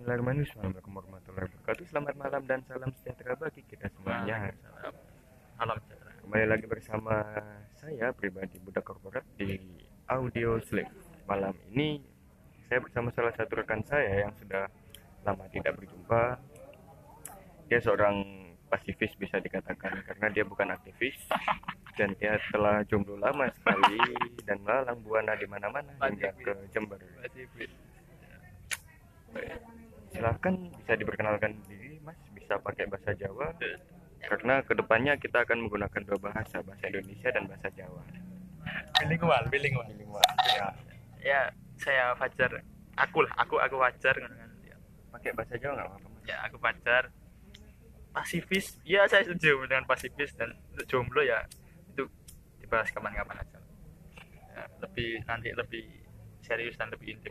Bismillahirrahmanirrahim. Assalamualaikum warahmatullahi wabarakatuh. Selamat malam dan salam sejahtera bagi kita semuanya. Salam sejahtera. Kembali lagi bersama saya pribadi budak korporat di Audio Slave. Malam ini saya bersama salah satu rekan saya yang sudah lama tidak berjumpa. Dia seorang pasifis bisa dikatakan karena dia bukan aktivis dan dia telah jomblo lama sekali dan melalang buana di mana-mana hingga ke Jember. Masih fit. Silahkan bisa diperkenalkan diri Mas, bisa pakai bahasa Jawa karena ke depannya kita akan menggunakan dua bahasa, bahasa Indonesia dan bahasa Jawa. Bilingual, bilingual. Bilingual. Ya, Ya, saya Fajar. Aku lah, aku aku Fajar pakai bahasa Jawa nggak apa-apa. Ya, aku Fajar. Pasifis, ya saya setuju dengan pasifis dan untuk jomblo ya itu dibahas kapan-kapan aja. Ya, lebih nanti lebih serius dan lebih intim.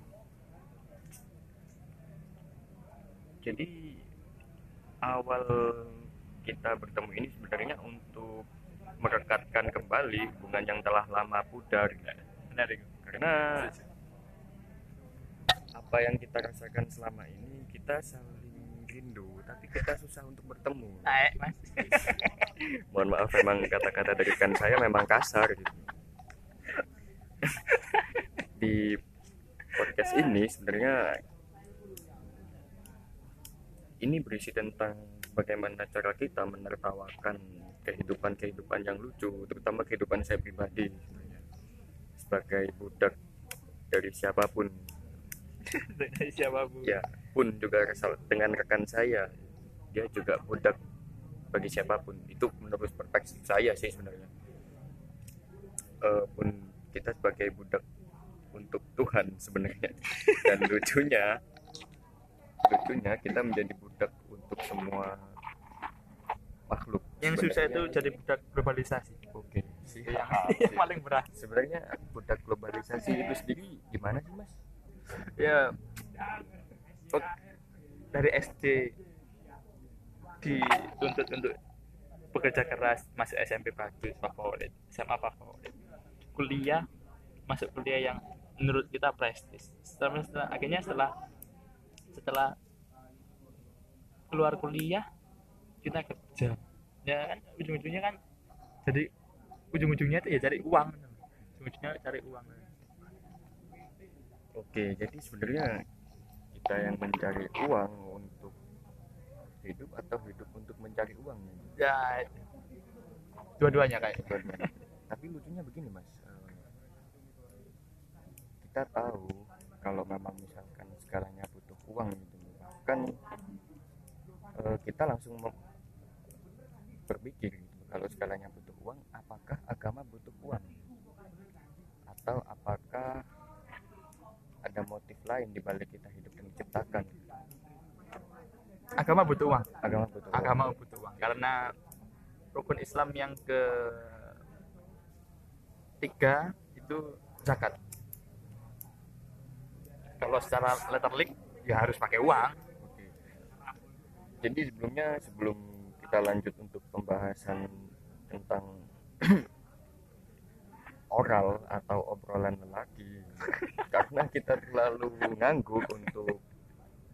Jadi awal kita bertemu ini sebenarnya untuk merekatkan kembali hubungan yang telah lama pudar. Benar karena apa yang kita rasakan selama ini kita saling rindu tapi kita susah untuk bertemu. Naik, Mas. mohon maaf memang kata-kata dari rekan saya memang kasar. Gitu di podcast ini sebenarnya ini berisi tentang bagaimana cara kita menertawakan kehidupan-kehidupan yang lucu terutama kehidupan saya pribadi. Sebagai budak dari siapa pun. Dari siapa bu? ya pun juga dengan rekan saya dia juga budak bagi siapa pun. Itu menurut perspektif saya sih sebenarnya. Eh, pun kita sebagai budak untuk Tuhan sebenarnya. Dan lucunya lucunya kita menjadi budak untuk semua makhluk Yang susah itu sebenarnya. jadi budak globalisasi. oke sih Yang, paling berat. sebenarnya budak globalisasi itu sendiri gimana sih mas ya dari SD dituntut untuk bekerja keras masuk SMP bagus favorit SMA favorit kuliah masuk kuliah yang menurut kita prestis setelah, setelah akhirnya setelah setelah keluar kuliah kita kerja ya kan ujung-ujungnya kan jadi ujung-ujungnya itu ya cari uang. Ujung-ujungnya cari uang. Oke, jadi sebenarnya kita yang mencari uang untuk hidup atau hidup untuk mencari uang? Ya dua-duanya kayak Dua-duanya. Tapi lucunya begini mas, eh, kita tahu kalau memang misalkan segalanya butuh uang gitu, bahkan eh, kita langsung berpikir gitu, kalau segalanya butuh uang, apakah agama butuh uang? Atau apakah ada motif lain di balik kita hidup dan diciptakan? agama butuh uang Agama butuh uang. agama butuh uang karena rukun Islam yang ke tiga itu zakat kalau secara letterlik ya harus pakai uang. Jadi sebelumnya sebelum kita lanjut untuk pembahasan tentang oral atau obrolan lelaki karena kita terlalu ngangguk untuk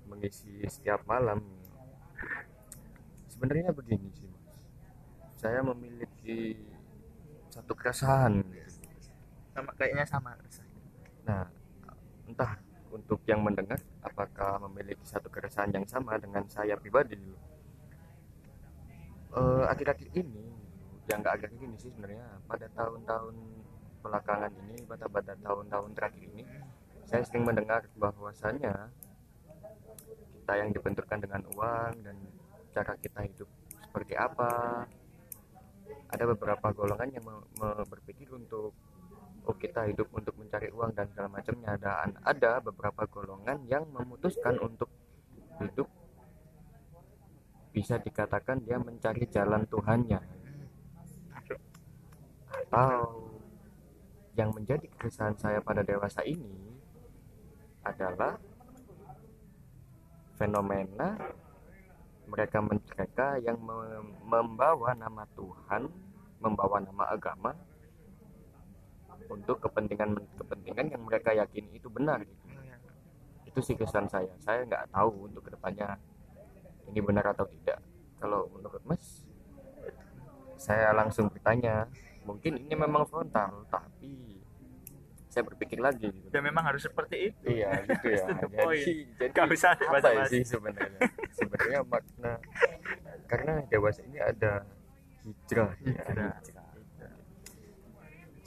mengisi setiap malam. Sebenarnya begini sih, Mas. Saya memiliki satu keresahan. sama kayaknya sama rasanya. Nah, entah untuk yang mendengar apakah memiliki satu keresahan yang sama dengan saya pribadi dulu. Eh, akhir-akhir ini, yang nggak akhir ini sih sebenarnya pada tahun-tahun belakangan ini, pada pada tahun-tahun terakhir ini, saya sering mendengar bahwasanya kita yang dibenturkan dengan uang dan cara kita hidup seperti apa. Ada beberapa golongan yang me- berpikir untuk oh kita hidup untuk mencari uang dan segala macamnya. Ada ada beberapa golongan yang memutuskan untuk hidup. Bisa dikatakan dia mencari jalan Tuhannya. Atau yang menjadi keresahan saya pada dewasa ini adalah fenomena mereka mereka yang mem- membawa nama Tuhan membawa nama agama untuk kepentingan kepentingan yang mereka yakini itu benar gitu. itu sih kesan saya saya nggak tahu untuk ke depannya ini benar atau tidak kalau menurut mas saya langsung bertanya mungkin ini memang frontal tapi saya berpikir lagi gitu. dan memang harus seperti itu iya gitu ya jadi, jadi Gak bisa apa ya sih sebenarnya sebenarnya makna karena dewasa ini ada hijrah ya Hijrah. hijrah.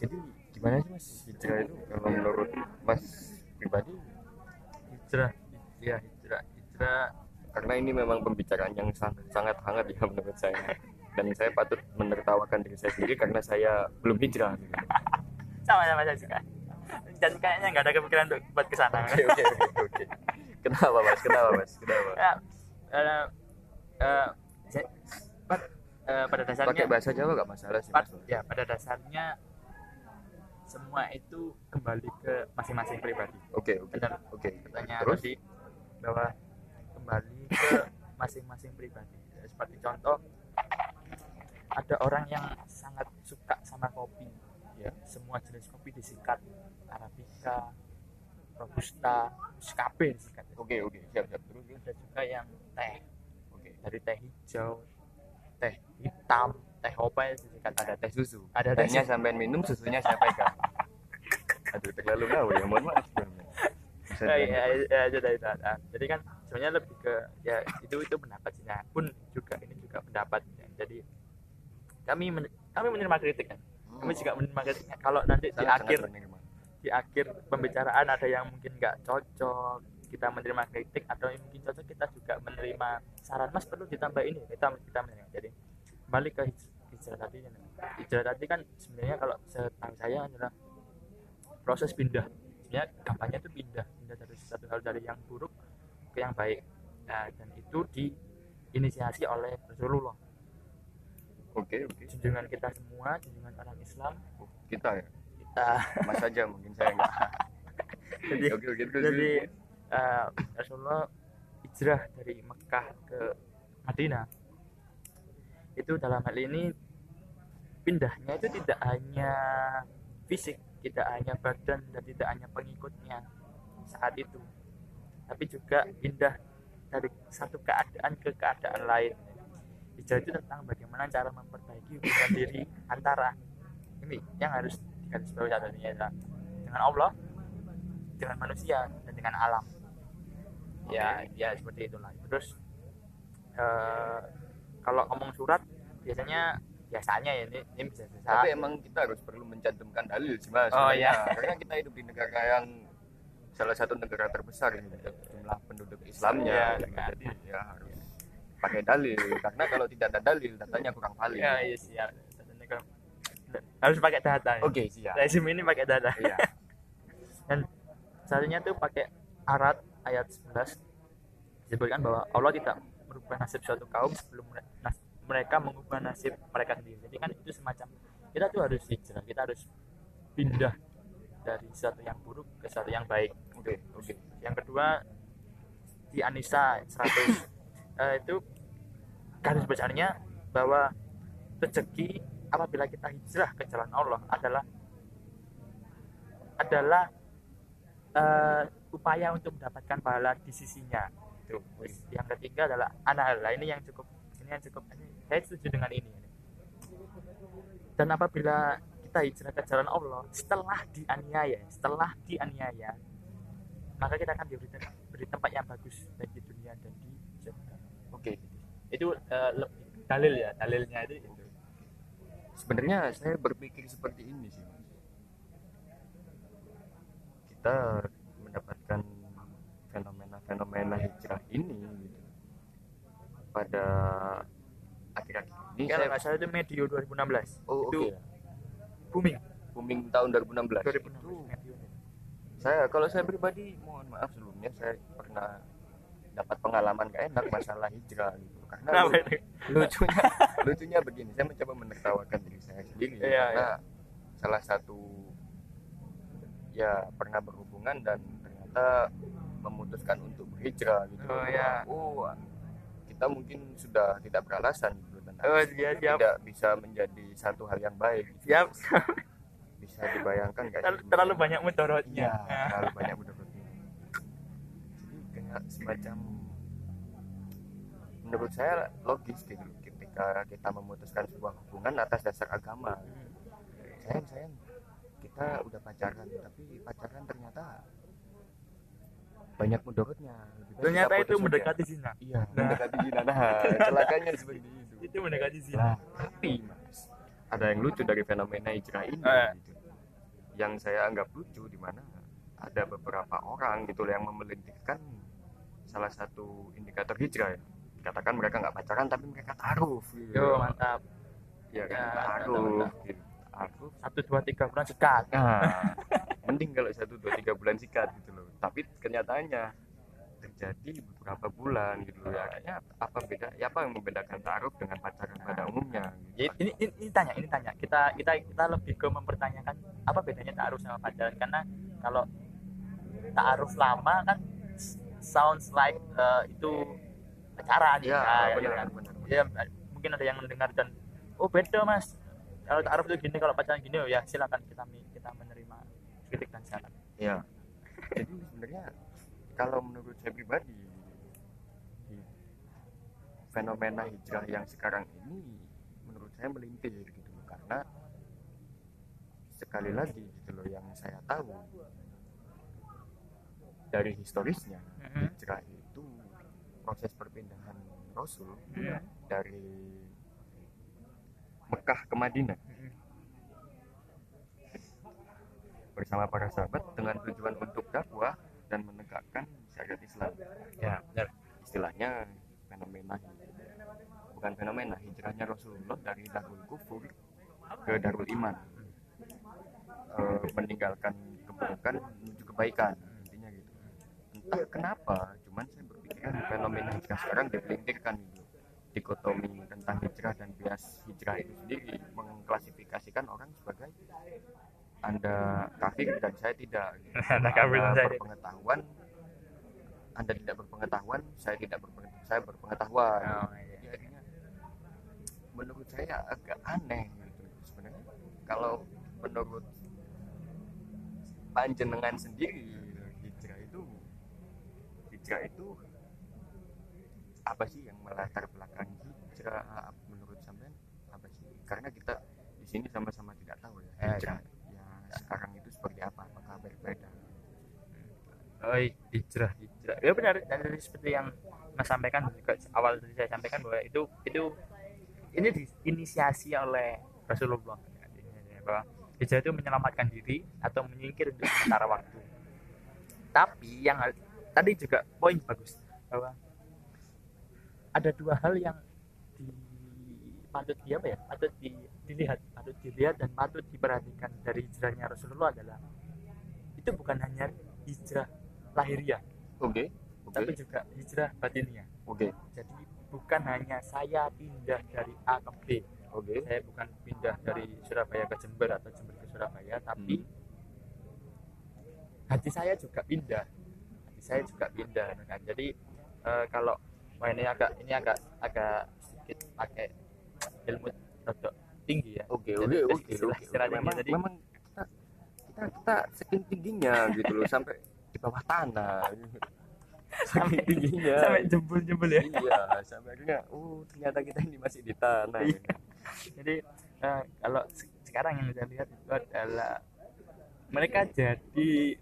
jadi gimana sih mas? Hijrah itu kalau menurut mas pribadi? Hijrah. Ya hijrah. Hijrah. Karena ini memang pembicaraan yang sangat, sangat hangat ya menurut saya. Dan saya patut menertawakan diri saya sendiri karena saya belum hijrah. Gitu. sama sama saya juga dan kayaknya nggak ada kepikiran untuk buat ke sana oke oke oke oke. Kenapa mas? Kenapa mas? Kenapa? Ya, eh, eh, saya- pa- eh, pada dasarnya pakai bahasa Jawa gak masalah sih Pad- mas ya pada dasarnya semua itu kembali ke masing-masing pribadi. Oke oke Benar. oke. Pertanyaan terus? tadi bahwa kembali ke masing-masing pribadi. Ya, seperti contoh ada orang yang sangat suka sama kopi. Ya. Semua jenis kopi disikat. Arabica robusta skape disikat. Oke oke. Siap siap. Terus? Ada juga yang teh. Oke. Dari teh hijau teh hitam teh ya disikat ada teh susu. Ada teh tehnya sampai minum susunya saya pegang. Aduh terlalu ngawur ya mohon maaf. Bisa ya, ya, ya, ya, jadi kan sebenarnya lebih ke ya itu itu pendapatnya pun juga ini juga pendapat. Ya. jadi kami men- kami menerima kritik kan. Kami juga menerima kritik. Kalau nanti di akhir di akhir pembicaraan ada yang mungkin nggak cocok kita menerima kritik atau yang mungkin cocok kita juga menerima saran. Mas perlu ditambah ini kita kita menerima. Jadi kembali ke hij- hijrah tadi hijrah tadi kan sebenarnya kalau setahu saya adalah proses pindah. Sebenarnya gampangnya itu pindah pindah dari satu hal dari yang buruk ke yang baik. Nah, dan itu diinisiasi oleh Rasulullah. Oke oke. Junjungan kita semua junjungan orang Islam. Oh, kita ya? Kita. Mas aja mungkin saya enggak jadi oke oke terus jadi eh, Rasulullah hijrah dari Mekah ke Madinah itu dalam hal ini pindahnya itu tidak hanya fisik tidak hanya badan dan tidak hanya pengikutnya saat itu. Tapi juga pindah dari satu keadaan ke keadaan lain. Hijrah itu tentang bagaimana cara memperbaiki hubungan diri antara ini yang harus digarisbawahi ini adalah dengan Allah dengan manusia dan dengan alam. Ya ya seperti itulah. Terus eh, kalau ngomong surat biasanya biasanya ya ini, ini bisa bisa. Tapi emang kita harus perlu mencantumkan dalil sih mas Oh, iya. karena kita hidup di negara yang salah satu negara terbesar ini jumlah penduduk Islamnya. Iya, gitu. kan. jadi ya harus pakai dalil. Karena kalau tidak ada dalil datanya kurang valid. Ya iya ya kalau- harus pakai data ya. oke siap. Rezim ini pakai data. Iya. Dan satunya tuh pakai arat ayat 11 disebutkan bahwa Allah tidak merubah nasib suatu kaum sebelum mereka mengubah nasib mereka sendiri. Jadi kan itu semacam kita tuh harus hijrah kita harus pindah dari sesuatu yang buruk ke sesuatu yang baik. Oke oke. Yang kedua di Anissa 100 eh, itu garis besarnya bahwa rezeki apabila kita hijrah ke jalan Allah adalah adalah eh, upaya untuk mendapatkan pahala di sisinya itu Terus yang ketiga adalah anal Nah, ini yang cukup ini yang cukup ini saya setuju dengan ini dan apabila kita hijrah ke jalan Allah setelah dianiaya setelah dianiaya maka kita akan diberi, beri tempat yang bagus baik di dunia dan di surga. Oke. Itu eh, lebih dalil ya dalilnya itu, itu. sebenarnya saya berpikir seperti ini sih mas. Kita mendapatkan fenomena-fenomena hijrah ini gitu pada akhir-akhir ini. Kalau saya nggak salah itu medio 2016 oh oke. itu booming. Booming tahun 2016 2016 itu medio saya kalau saya pribadi mohon maaf sebelumnya saya pernah dapat pengalaman gak enak masalah hijrah gitu. Karena itu? lucunya lucunya begini saya mencoba menertawakan diri saya sendiri Iya, karena salah satu ya pernah berhubungan dan ternyata memutuskan untuk berhijrah gitu. Oh, iya. oh kita mungkin sudah tidak beralasan gitu dan oh dia siap. tidak bisa menjadi satu hal yang baik. Gitu. siap. Bisa dibayangkan gak terlalu, terlalu banyak mudaratnya Iya, terlalu banyak menurutnya. kayak semacam menurut saya logis gitu ketika kita memutuskan sebuah hubungan atas dasar agama. Sayang sayang kita udah pacaran tapi pacaran ternyata banyak mudorotnya baik ternyata itu mendekati zina. Iya. Nah. mendekati zina. Nah celakanya seperti itu. Itu mendekati zina. Lah, tapi mas ada yang lucu dari fenomena hijrah ini Eh. gitu. yang saya anggap lucu di mana ada beberapa orang gitu loh yang memelintirkan salah satu indikator hijrah ya. Katakan mereka nggak pacaran tapi mereka taruh gitu. yo mantap. Ya kan? Ya, taruh mantap, gitu. taruh satu dua tiga bulan sekat nah mending kalau satu dua tiga bulan sikat gitu loh tapi kenyataannya terjadi beberapa bulan gitu loh ya kayaknya apa beda ya apa yang membedakan taruh dengan pacaran pada umumnya Ya, gitu. ini, ini, ini tanya ini tanya kita kita kita lebih ke mempertanyakan apa bedanya ta'aruf sama pacaran karena kalau ta'aruf lama kan sounds like uh, itu pacaran ya, ya, benar, ya kan? benar, benar. Ya, mungkin ada yang mendengar dan oh beda mas kalau ta'aruf itu gini kalau pacaran gini oh ya silakan kita kita menerima kritik dan saran Ya. Jadi sebenarnya kalau menurut saya pribadi di fenomena hijrah yang sekarang ini menurut saya melintir gitu loh karena sekali lagi gitu loh yang saya tahu dari historisnya Mhm. hijrah itu proses perpindahan Rasul Mhm. dari Mekah ke Madinah bersama para sahabat dengan tujuan untuk dakwah dan menegakkan syariat Islam. ya benar Istilahnya fenomena bukan fenomena hijrahnya Rasulullah dari Darul Kufur ke Darul Iman. Eh, meninggalkan keburukan menuju kebaikan intinya gitu. Entah kenapa, cuman saya berpikiran fenomena hijrah sekarang dipelintirkan gitu. Dikotomi tentang hijrah dan bias hijrah itu sendiri mengklasifikasikan orang sebagai anda kafir dan saya tidak gitu. Anda kafir dan saya berpengetahuan anda tidak berpengetahuan saya tidak berpengetahuan saya berpengetahuan. Oh, iya. Jadi akhirnya menurut saya agak aneh gitu. Sebenarnya kalau menurut panjenengan sendiri hijrah itu hijrah itu apa sih yang melatar belakangi hijrah menurut sampean apa sih? Karena kita di sini sama-sama tidak tahu ya Eh, hijrah ya sekarang itu seperti apa apakah berbeda Oh, hijrah, hijrah. Ya benar, tadi seperti yang Mas sampaikan juga awal tadi saya sampaikan bahwa itu itu ini diinisiasi oleh Rasulullah bahwa hijrah itu menyelamatkan diri atau menyingkir untuk sementara waktu. Tapi yang tadi juga poin bagus bahwa ada dua hal yang di patut di apa ya patut di, dilihat patut dilihat dan patut diperhatikan dari hijrahnya Rasulullah adalah itu bukan hanya hijrah lahiriah. Oke tapi oke juga hijrah batiniah oke. Jadi bukan hanya saya pindah dari A ke B. Oke. Saya bukan pindah dari Surabaya ke Jember atau Jember ke Surabaya tapi hati saya juga pindah. Hati saya juga pindah kan. Jadi eh, kalau wah ini agak ini agak agak sedikit pakai ilmu rodok tinggi ya. Oke Jadi, oke oke oke memang tadi. memang kita kita kita saking tingginya gitu loh. Sampai di bawah tanah. Saking tingginya. sampai jembul-jembul ya. Iya sampai akhirnya oh ternyata kita ini masih di tanah. Iya. jadi eh, kalau se- sekarang yang saya lihat itu adalah mereka jadi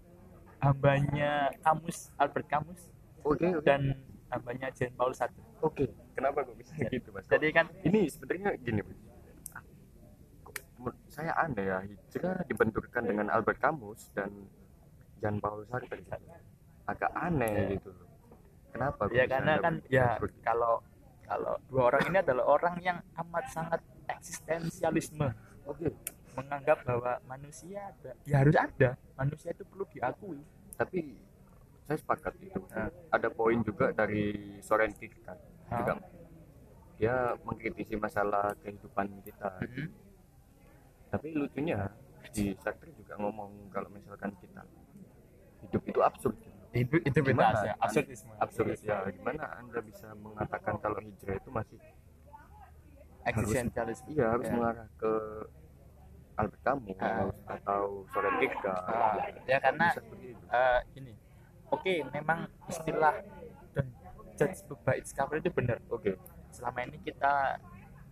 hambanya Kamus Albert Kamus oke oke. dan hambanya Jean Paul I. Oke kenapa kok bisa gitu mas? Jadi kan ini sebenarnya gini Mas. Saya aneh ya hijrah dibenturkan dengan Albert Camus dan Jean Paul Sartre agak aneh gitu loh. Kenapa kok ya bisa karena kan ya seperti kalau kalau dua orang ini adalah orang yang amat sangat eksistensialisme. Oke. Menganggap bahwa manusia ada ya harus ada. Manusia itu perlu diakui. Tapi saya sepakat itu Nah. ada poin juga dari Soren Kierkegaard Ah. juga dia mengkritisi masalah kehidupan kita. Mhm. tapi lucunya di Sartre juga ngomong kalau misalkan kita hidup itu absurd. Gitu. itu Gimana? beda ya absurdisme absurd. Ya gimana anda bisa mengatakan kalau hijrah itu masih eksistensialisme iya harus Ya. mengarah ke Albert Camus Ah. atau Soren Kierkegaard. Ah, ya karena eh, ini. Oke memang istilah don't judge by its cover itu benar. Oke. Selama ini kita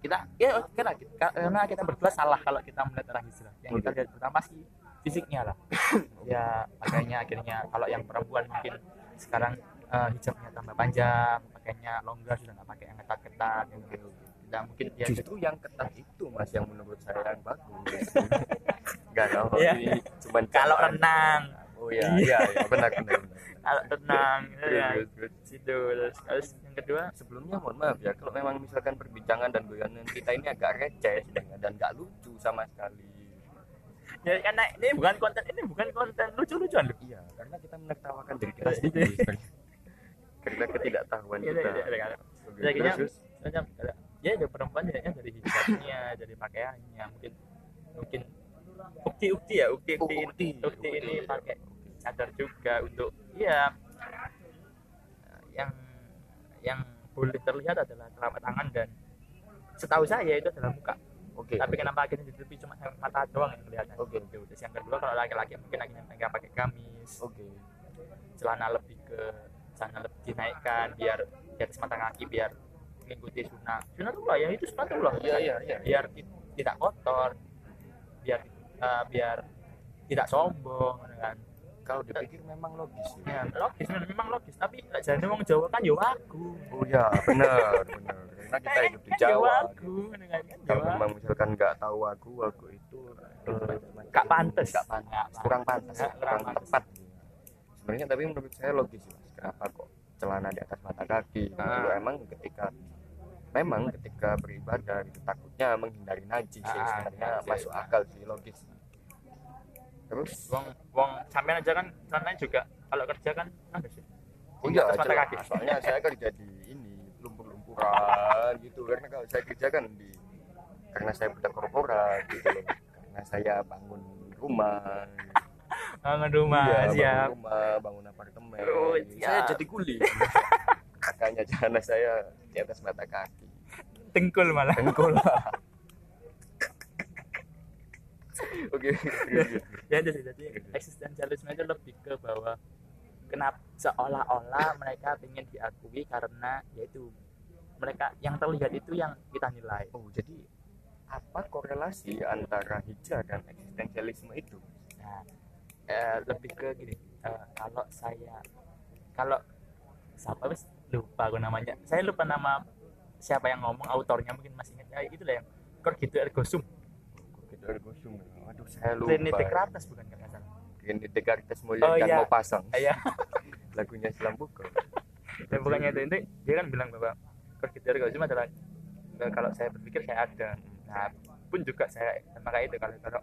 kita ya karena kita, karena kita berdua salah kalau kita melihat arah hijrah. Yang kita Oke. lihat pertama sih fisiknya lah. Ya makanya akhirnya kalau yang perempuan mungkin sekarang eh, hijabnya tambah panjang pakainya longgar sudah nggak pakai yang ketat-ketat gitu. tidak mungkin ya justru yang ketat itu mas yang menurut saya yang bagus. Nggak tahu ini cuman kalau renang. Oh iya iya iya benar benar, benar. kalau renang Terus, ya terus, terus. situ terus, terus yang kedua? Sebelumnya mohon maaf ya kalau memang misalkan perbincangan dan goyangan kita ini agak receh dan- dan nggak lucu sama sekali ya karena ini bukan konten ini bukan konten lucu-lucuan loh iya karena kita menertawakan diri kita Iya. sendiri sebenarnya. karena ketidaktahuan Iya, kita iya, iya, iya. Ya, ada- ya ada perempuan ya dari hijabnya dari pakaiannya mungkin mungkin ukti-ukti ya ukti-ukti Oh, ini ukti, ukti ini ukti. pakai cadar juga untuk ya yang yang boleh terlihat adalah telapak tangan dan setahu saya itu adalah muka oke tapi kenapa akhirnya ditutupi? Cuma mata doang yang kelihatan Oke. Gitu. terus yang kedua kalau laki-laki mungkin akhirnya nggak pakai gamis. Oke. Celana lebih ke celana lebih dinaikkan biar di atas mata kaki biar mengikuti sunnah sunnah tuh ya itu sunnah tuh iya iya iya. Biar ti- tidak kotor. Biar eh, biar tidak sombong kan kalau dipikir memang logis ya ya. logis memang- logis. Tapi jane wong Jawa kan yo aku. Oh ya benar benar karena kita hidup di kan Jawa. aku gitu kan? Kan kalau memang misalkan nggak tahu aku aku itu eh, Nggak nggak pantas Nggak kurang pantas kurang kurang pantes. tepat. Sebenarnya tapi menurut saya logis sih mas. Kenapa kok celana di atas mata kaki? Ah. Itu emang ketika memang ketika beribadah itu takutnya menghindari najis Ah, sebenarnya masuk akal sih logis terus? Wong wong sampean aja kan celananya juga kalau kerja kan ada sih? Oh iya jelas. kaki. soalnya saya kerja di ini lumpur-lumpuran gitu. Karena kalau saya kerja kan di karena saya budak korporat gitu loh. Karena saya bangun rumah. Bangun rumah Iya, siap. bangun rumah bangun apartemen. Oh, saya jadi kuli makanya jangan saya di atas mata kaki. Tengkul malah. Dengkul oke ya jadi jadi eksistensialisme itu lebih ke bahwa kenapa seolah-olah mereka ingin diakui karena yaitu mereka yang terlihat itu yang kita nilai. Oh jadi apa korelasi antara hijrah dan eksistensialisme itu? Nah eh, lebih ke gini eh, kalau saya kalau siapa wis lupa aku namanya. Saya lupa nama siapa yang ngomong autornya mungkin masih ingat. Ya itu lah yang kok gitu ergo sum Kok gitu ergo sum aduh saya lupa Trinity Kratos bukan kan nggak salah. Trinity Caritas Mulia Oh, kan iya. mau pasang. Iya. Lagunya Silam Buko dan bukannya itu. Itu dia kan bilang bahwa kogito ergo sum adalah kalau saya berpikir saya ada. Nah pun juga saya maka itu kalau kalau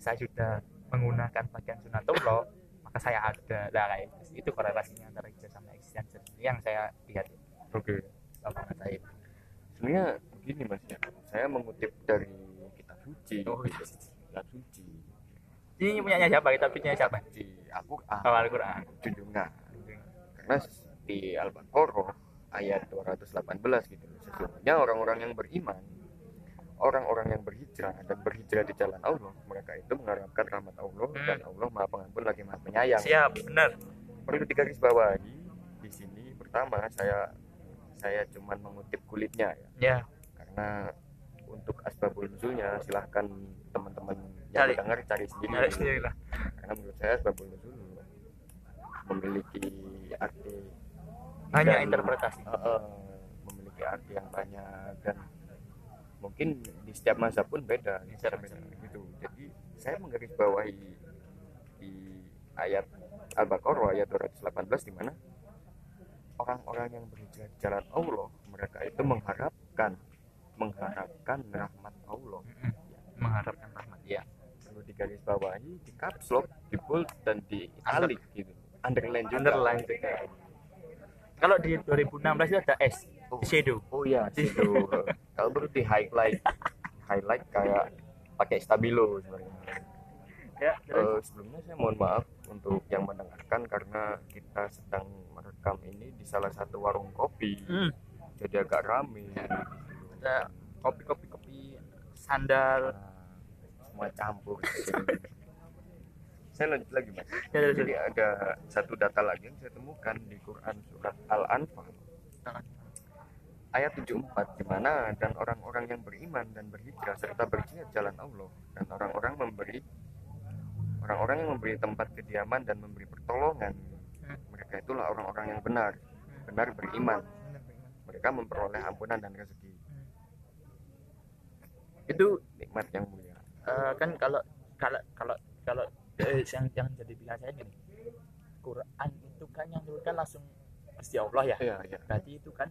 saya sudah menggunakan pakaian sunatullah maka saya ada. Lah kayak itu. itu korelasinya antara hijrah sama eksistensi yang saya lihat. Oke. Saya sebenarnya begini mas ya. Saya mengutip dari suci. Oh, iya. kitab suci. Ini punyanya siapa? Kita punya siapa? di Al-Quran oh, Al-Quran. junjungan karena di Al-Baqarah ayat 218 gitu. Sesungguhnya orang-orang yang beriman orang-orang yang berhijrah dan berhijrah di jalan Allah mereka itu mengharapkan rahmat Allah Hmm. dan Allah maha pengampun lagi maha penyayang. Siap benar. Perlu digarisbawahi di sini pertama saya saya cuman mengutip kulitnya ya. Ya. Karena untuk asbabul nuzulnya silahkan teman-teman yang Cari. mendengar cari sendiri. Ya sendiri lah. Karena menurut saya asbabul nuzul memiliki arti hanya dan- interpretasi. Eh, eh, memiliki arti yang banyak dan mungkin di setiap masa pun beda Bisa beda gitu. Jadi saya menggarisbawahi di ayat Al-Baqarah ayat 218 di mana orang-orang yang berhijrah di jalan Allah mereka itu mengharapkan mengharapkan rahmat Allah. Mengharapkan rahmat. Ya perlu digarisbawahi di caps lock di bold dan di italic gitu. Underline juga underline juga. Kalau di 2016 itu ada S Oh. shadow. Oh iya, itu. Kalau perlu di highlight, highlight kayak pakai stabilo sebenarnya. ya Eh, sebelumnya saya mohon maaf untuk yang mendengarkan karena kita sedang merekam ini di salah satu warung kopi, Hmm, jadi agak rame. Ada kopi-kopi kopi sandal Nah, semua campur. saya lanjut lagi mas Ya, terus, jadi ada satu data lagi yang saya temukan di Quran surat Al-Anfal ayat 74 di mana dan orang-orang yang beriman dan berhijrah serta berjihad jalan Allah dan orang-orang memberi orang-orang yang memberi tempat kediaman dan memberi pertolongan Hmm. mereka itulah orang-orang yang benar benar beriman Benar, benar. mereka memperoleh ampunan dan rezeki Hmm. Itu nikmat yang mulia. Eh, kan kalau kalau kalau kalau eh, yang yang jadi pilihan saya gini. Quran itu kan yang turunkan langsung Gusti Allah ya? Iya iya. Berarti itu kan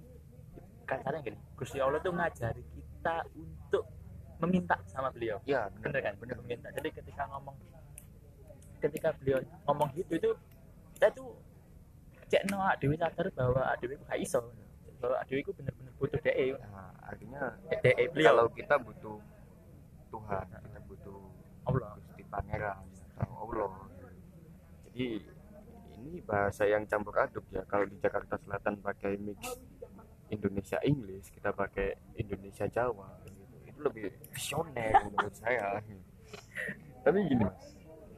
kasarnya gini. Gusti Allah tuh ngajari kita untuk meminta sama beliau. Iya bener kan? bener meminta. Jadi ketika ngomong ketika beliau ngomong gitu itu kita tuh cek no dewi sadar bahwa dewi gak iso bahwa dewi ku bener-bener butuh DE nah, artinya DE beliau. kalau kita butuh Tuhan kita butuh Allah. Gusti Pangeran atau Allah. Jadi ini bahasa yang campur aduk ya. Kalau di Jakarta Selatan pakai mix Indonesia Inggris kita pakai Indonesia Jawa gitu. itu lebih visioner menurut saya. Tapi gini mas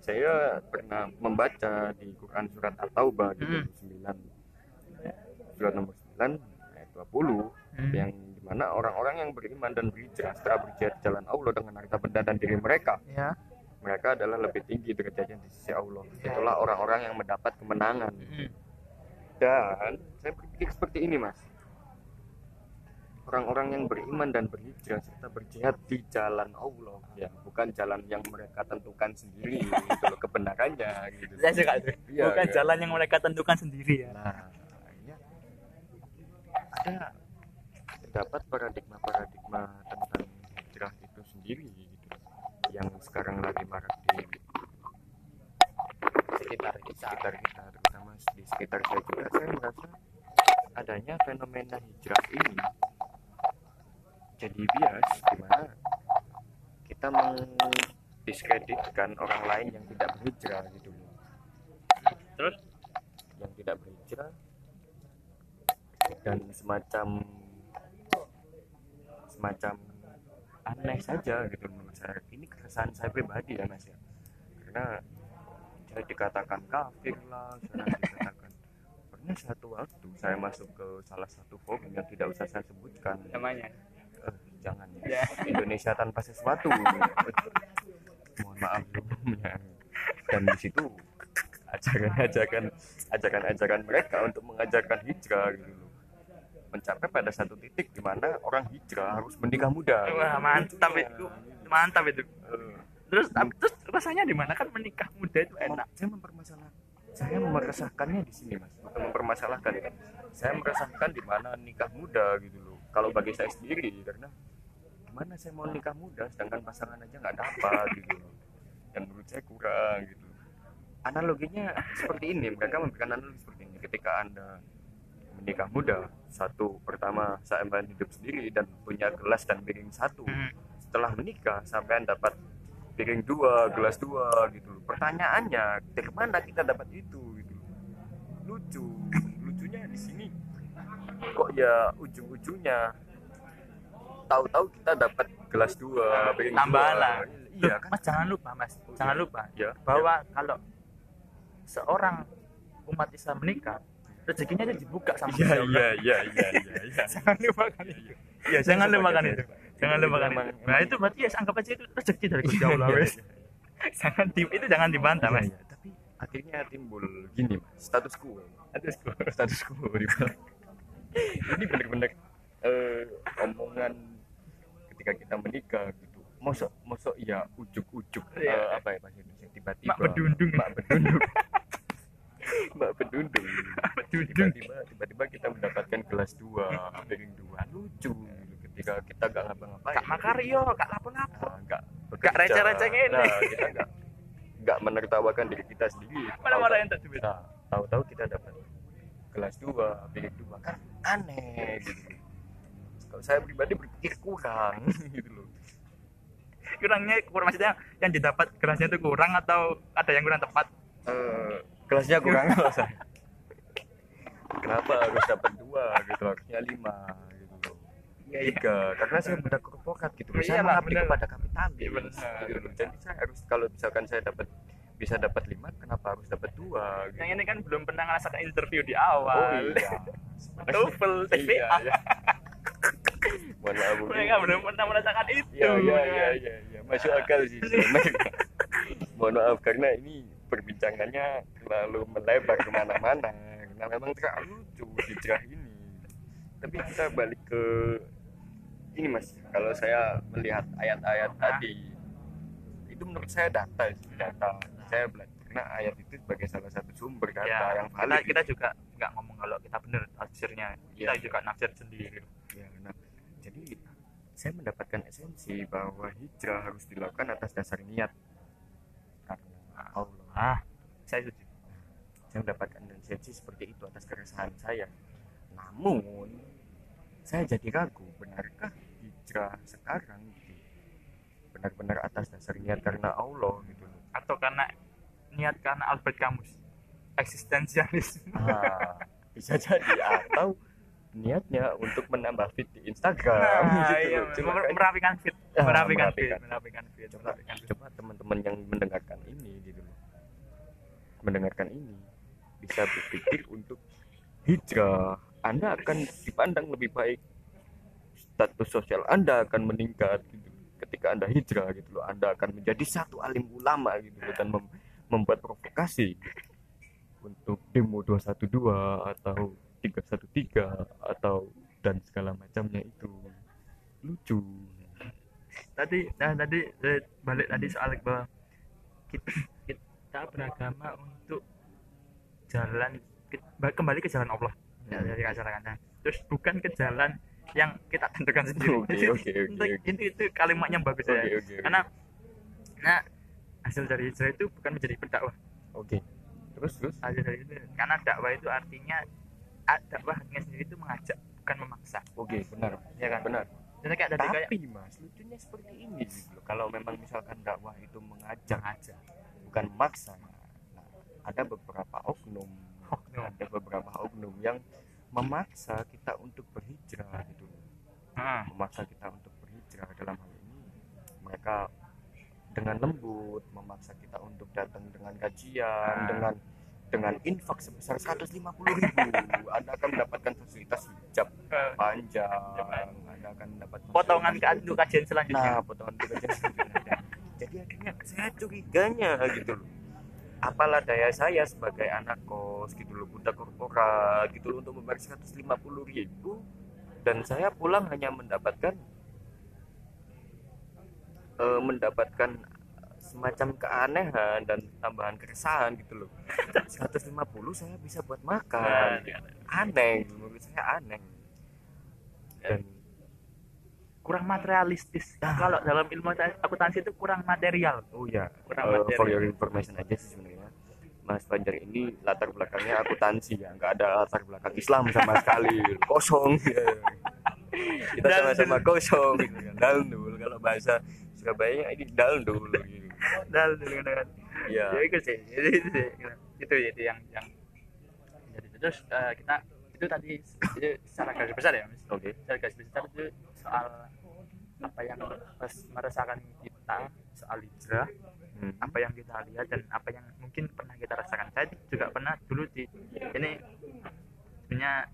saya pernah membaca di Quran surat At-Taubah di Hmm. 29 surat nomor 9 ayat 20 Hmm. yang di mana orang-orang yang beriman dan berhijrah setelah berjihad di jalan Allah dengan harta benda dan diri mereka. Ya. Mereka adalah lebih tinggi derajatnya di sisi Allah. Itulah orang-orang yang mendapat kemenangan. Hmm. dan saya berpikir seperti ini mas. Orang-orang yang beriman dan berhijrah serta berjihad di jalan Allah. Ya bukan jalan yang mereka tentukan sendiri itu loh kebenarannya gitu. Saya suka itu Iya, bukan iya. jalan yang mereka tentukan sendiri ya. Nah, ya, ada terdapat paradigma-paradigma tentang hijrah itu sendiri gitu, yang sekarang lagi marak di sekitar kita. Sekitar kita, terutama di sekitar saya juga. Saya merasa adanya fenomena hijrah ini jadi bias, di mana kita mendiskreditkan orang lain yang tidak berhijrah gitu terus? Yang tidak berhijrah dan semacam semacam aneh saja gitu menurut saya. Ini keresahan saya pribadi ya mas ya. Karena saya dikatakan kafir lah saya dikatakan. Pernah satu waktu saya masuk ke salah satu forum yang tidak usah saya sebutkan. Namanya? Eh, jangan ya. Indonesia tanpa sesuatu. Mohon maaf sebelumnya dan di situ ajakan-ajakan ajakan-ajakan mereka untuk mengajarkan hijrah gitu mencapai pada satu titik di mana orang hijrah harus menikah muda. Wah mantap Gitu ya. itu. Mantap itu. Eh, terus terus rasanya di mana? Kan menikah muda itu enak. saya mempermasalahkan saya meresahkannya di sini mas. Bukan mempermasalahkan ya. saya meresahkan di mana nikah muda gitu loh. Kalau bagi saya sendiri karena gimana saya mau nikah muda sedangkan pasangan aja nggak dapat gitu loh. Dan menurut saya kurang gitu. Analoginya seperti ini mereka memberikan analogi seperti ini. Ketika anda menikah muda satu pertama saya hidup sendiri dan punya gelas dan piring satu Hmm. setelah menikah sampai dapat piring dua, gelas dua gitu. Pertanyaannya dari mana kita dapat itu gitu. Lucu, lucunya di sini kok ya ujung-ujungnya tahu-tahu kita dapat gelas dua, piring tambahan lah Iya kan? mas jangan lupa mas jangan lupa Ya. bahwa kalau seorang umat Islam menikah rezekinya itu dibuka sama Iya, Gusti Allah. iya, iya, iya, iya, iya. jangan lupakan itu. Ya jangan lupakan itu. Jangan lupakan itu. Nah itu berarti ya anggap aja itu rezeki dari Gusti Allah Iya, wes. jangan di, itu jangan dibantah mas Iya, tapi akhirnya timbul gini mas. Status quo. Status quo. Di balik. ini benar-benar eh, omongan ketika kita menikah gitu. Mosok mosok ya ujuk-ujuk Iya. eh, apa ya bahasa Indonesia? Tiba-tiba. Mak bedundung. Mak bedundung bedundung bedundung tiba-tiba tiba-tiba kita mendapatkan gelas dua piring dua. Lucu. Ketika kita gak ngapa-ngapain. Kak makario kak lapo-lapo. Nah, bekerja. receh-receh ini. nah, kita nggak nggak menertawakan diri kita sendiri. Mana mana yang tak Nah, tahu-tahu kita dapat gelas dua, piring dua. Kan aneh gitu. Kalau saya pribadi berpikir kurang gitu loh. kurangnya kurang maksudnya yang didapat gelasnya itu kurang atau ada yang kurang tepat? Eh, gelasnya kurang saya. Kenapa harus dapat dua gitu harusnya lima gitu loh. iya iya Tiga, karena saya budak korporat gitu loh. Oh, Saya iyalah, mengabdi kepada kapitalis Iya, bener. gitu loh. Jadi saya harus kalau misalkan saya dapat bisa dapat lima kenapa harus dapat dua gitu. yang ini kan belum pernah ngerasakan interview di oh awal iya TOEFL iya, TVA iya. mohon maaf mereka belum pernah merasakan itu Iya iya iya iya ya. masuk akal sih. Mohon maaf karena ini perbincangannya terlalu melebar ke mana-mana karena memang terlalu lucu hijrah ini. Tapi kita balik ke ini mas, kalau saya melihat ayat-ayat tadi itu menurut saya data data. Saya belajar karena ayat itu sebagai salah satu sumber data ya yang kita, valid. kita juga nggak ngomong kalau kita benar tafsirnya kita Iya. juga nafsir sendiri Ya, nah, jadi saya mendapatkan esensi bahwa hijrah harus dilakukan atas dasar niat karena Allah. Ah saya setuju Saya mendapatkan esensi seperti itu atas keresahan saya. Namun saya jadi ragu, benarkah hijrah sekarang gitu benar-benar atas dasar niat karena Allah gitu loh. atau karena niat karena Albert Camus eksistensialis Ah, bisa jadi atau niatnya untuk menambah feed di Instagram nah, gitu iya. Cuma mer- kan- merapikan fit Ah, merapikan fit merapikan. merapikan fit merapikan fit. teman-teman yang mendengarkan ini gitu loh mendengarkan ini bisa berpikir untuk hijrah anda akan dipandang lebih baik. Status sosial anda akan meningkat gitu ketika anda hijrah gitu loh. Anda akan menjadi satu alim ulama gitu loh dan mem- membuat provokasi untuk demo 212 atau 313 atau dan segala macamnya itu. Lucu. Tadi nah tadi eh, balik tadi soal bahwa kita, kita beragama untuk jalan ba- kembali ke jalan Allah. Ya, Hmm. dari ajarannya terus bukan ke jalan yang kita tentukan sendiri. Oke, oke, untuk- oke. itu itu kalimatnya bagus ya. Oke, oke, oke. karena nah hasil dari hijrah itu bukan menjadi pendakwah oke. Terus terus? Hasil dari itu karena dakwah itu artinya ah, dakwahnya sendiri itu mengajak bukan memaksa. Oke benar. Ya kan? Benar. Jadi kayak tadi kayak tapi mas lucunya seperti ini gitu kalau memang misalkan dakwah itu mengajak aja bukan memaksa nah ada beberapa oknum Oknum. ada beberapa oknum yang memaksa kita untuk berhijrah gitu. Ah, memaksa kita untuk berhijrah dalam hal ini mereka dengan lembut memaksa kita untuk datang dengan kajian Ah. dengan dengan infak sebesar 150 ribu anda akan mendapatkan fasilitas hijab eh, panjang anda akan mendapat potongan kajian selanjutnya nah potongan aja selanjutnya. Jadi akhirnya saya curiganya gitu loh. Apalah daya saya sebagai anak kos gitu loh budak korporat gitu loh untuk membayar 150 ribu. Dan saya pulang hanya mendapatkan eh, mendapatkan semacam keanehan dan tambahan keresahan gitu loh. 150 saya bisa buat makan. Nah, aneh menurut saya aneh. Dan kurang materialistis Ah. kalau dalam ilmu akuntansi itu kurang material Oh ya, Kurang eh, materi. for your information aja sih sebenarnya. Mas Fajar ini latar belakangnya akuntansi ya, nggak ada latar belakang Islam sama sekali, kosong. ya. Kita Daldul. sama-sama kosong, gitu kan. Daldul kalau bahasa Surabaya ini daldul. Gitu. dal dulu kan Ya, ya itu sih itu, itu sih itu itu yang yang jadi terus eh, kita itu tadi itu secara garis besar ya mas oke. secara garis besar itu soal apa yang pas merasakan kita soal hijrah Hmm. apa yang kita lihat dan apa yang mungkin pernah kita rasakan saya juga pernah dulu di ini sebenarnya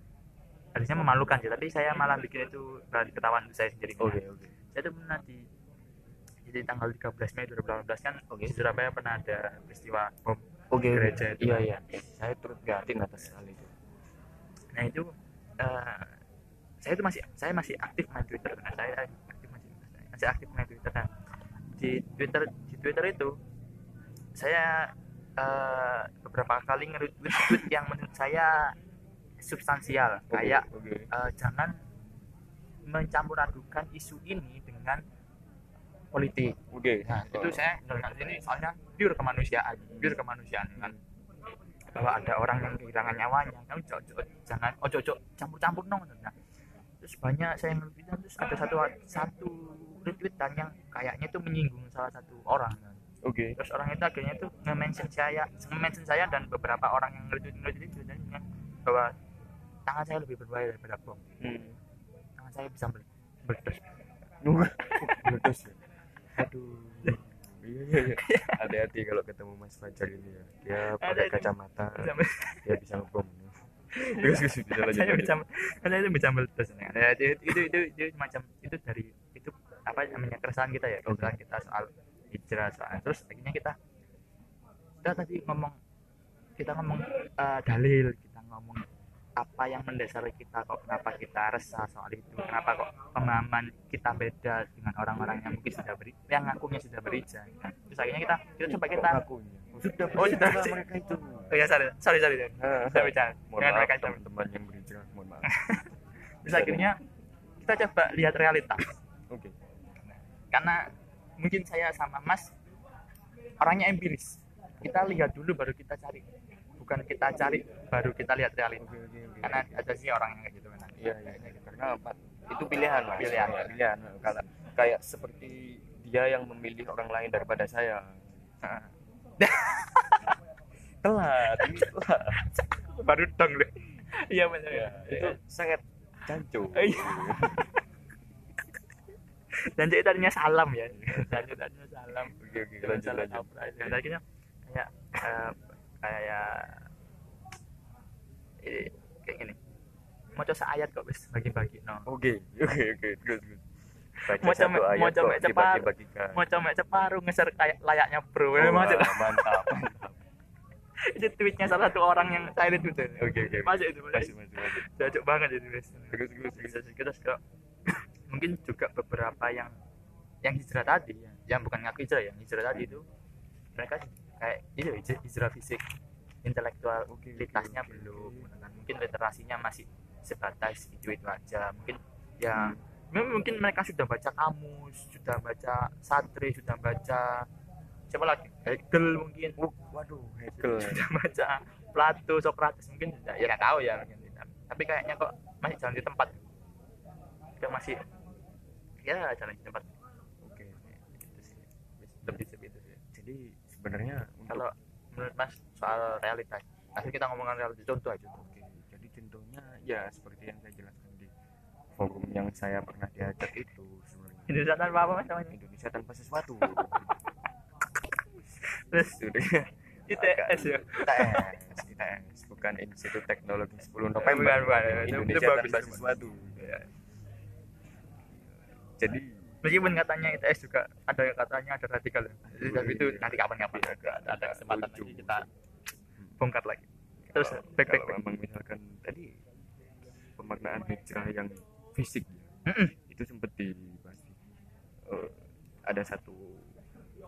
harusnya memalukan sih tapi saya malah bikin itu bahan ketahuan saya sendiri Oke, oke. saya tuh pernah di jadi tanggal 13 Mei 2018 kan Oke. di Surabaya pernah ada peristiwa bom Oke, oke. Gereja itu. Iya, iya. Saya turut prihatin atas hal itu. nah itu eh, saya itu masih saya masih aktif main Twitter nah, saya masih aktif main Twitter nah di Twitter di Twitter itu saya eh, beberapa kali nge-retweet tweet yang menurut saya substansial Oke, kayak oke. eh, jangan mencampur adukan isu ini dengan politik Oke. Nah, itu saya dengar ini soalnya pure kemanusiaan, pure kemanusiaan kan. Bahwa ada orang yang kehilangan nyawanya, kamu jangan ojo ojo campur-campur dong. Nah, terus banyak saya nge-retweet terus ada satu satu retweetan yang kayaknya itu menyinggung salah satu orang. Oke. Terus orang itu akhirnya tuh nge-mention saya, nge-mention saya dan beberapa orang yang nge-retweet nge-retweet itu dan bilang bahwa tangan saya lebih berbahaya daripada bom. Hmm. Tangan saya bisa mele- meletus. Nunggu. Meletus ya. Aduh. iya iya iya hati-hati kalau ketemu Mas Fajar ini ya dia pakai kacamata dia bisa ngomong terus terus bisa lanjut saya bisa saya itu bisa nih. Ya, itu, itu itu itu macam itu dari apa namanya keresahan kita ya keresahan kita soal hijrah soal terus akhirnya kita kita tadi ngomong kita ngomong eh, dalil kita ngomong apa yang mendasari kita kok kenapa kita resah soal itu kenapa kok pemahaman kita beda dengan orang-orang yang mungkin sudah beri yang ngakunya sudah berhijrah. Nah, terus akhirnya kita kita coba kita ngakunya? sudah Oh, sudah. mereka itu. Oh ya sorry sorry sorry, sorry. Ah, saya bicara dengan mereka itu. teman-teman yang berhijrah mohon maaf. Terus akhirnya kita coba lihat realitas. Oke karena mungkin saya sama Mas orangnya empiris. Kita lihat dulu baru kita cari. Bukan kita cari baru kita lihat realitas oke oke oke. Karena ada sih orang yang kayak gitu kan iya iya iya. karena itu pilihan mas. Pilihan. Iya, pilihan. Kalau kayak seperti dia yang memilih orang lain daripada saya. Telat baru dong loh iya benar ya, itu sangat cancu Iya. dan jadi tadinya salam ya. Dan tadinya salam. Oke oke lanjut lanjut. Dan akhirnya kayak eh, kayak eh, kayak gini. Mau coba ayat kok bis bagi-bagi no. Oke oke oke. Terus Baca Mau coba- mau coba cepat. mau coba separuh ngeser kayak layaknya bro. Coba. mantap mantap itu tweetnya salah satu orang yang saya itu oke oke. Masuk itu masih masih masih cocok banget itu bis terus terus terus. Terus terus kok mungkin juga beberapa yang yang hijrah tadi yang, yang bukan ngaku hijrah ya hijrah tadi itu mereka kayak itu hij- hijrah fisik. Intelektual Oke, oke, kualitasnya oke, belum mungkin literasinya masih sebatas itu itu aja. Mungkin yang memang mungkin mereka sudah baca kamus sudah baca satri sudah baca siapa lagi? Hegel mungkin. Oh, waduh Hegel. Sudah baca Plato Socrates mungkin tidak ya nggak tahu ya mungkin tapi kayaknya kok masih jalan di tempat. Kayak masih ya jalan di tempat oke itu sih lebih itu sih jadi sebenarnya kalau menurut mas soal realitas nanti kita ngomongin realitas contoh aja Oke, jadi contohnya ya seperti yang saya jelaskan di forum yang saya pernah diajak itu sebenarnya Indonesia tanpa apa mas namanya Indonesia tanpa sesuatu. terus Sudah ITS ya ITS, ITS bukan Institut Teknologi 10 November. Bukan, bukan. Indonesia tanpa sesuatu. Ya. Jadi meskipun katanya ITS juga ada katanya ada radikal ya. Jadi, tapi itu iya. nanti kapan-kapan ada, ada kesempatan lagi kita bongkar lagi. Terus kalau- back back kalau back. memang misalkan tadi pemaknaan hijrah yang fisik ya, Mm-mm. itu sempat dibahas Eh, ada satu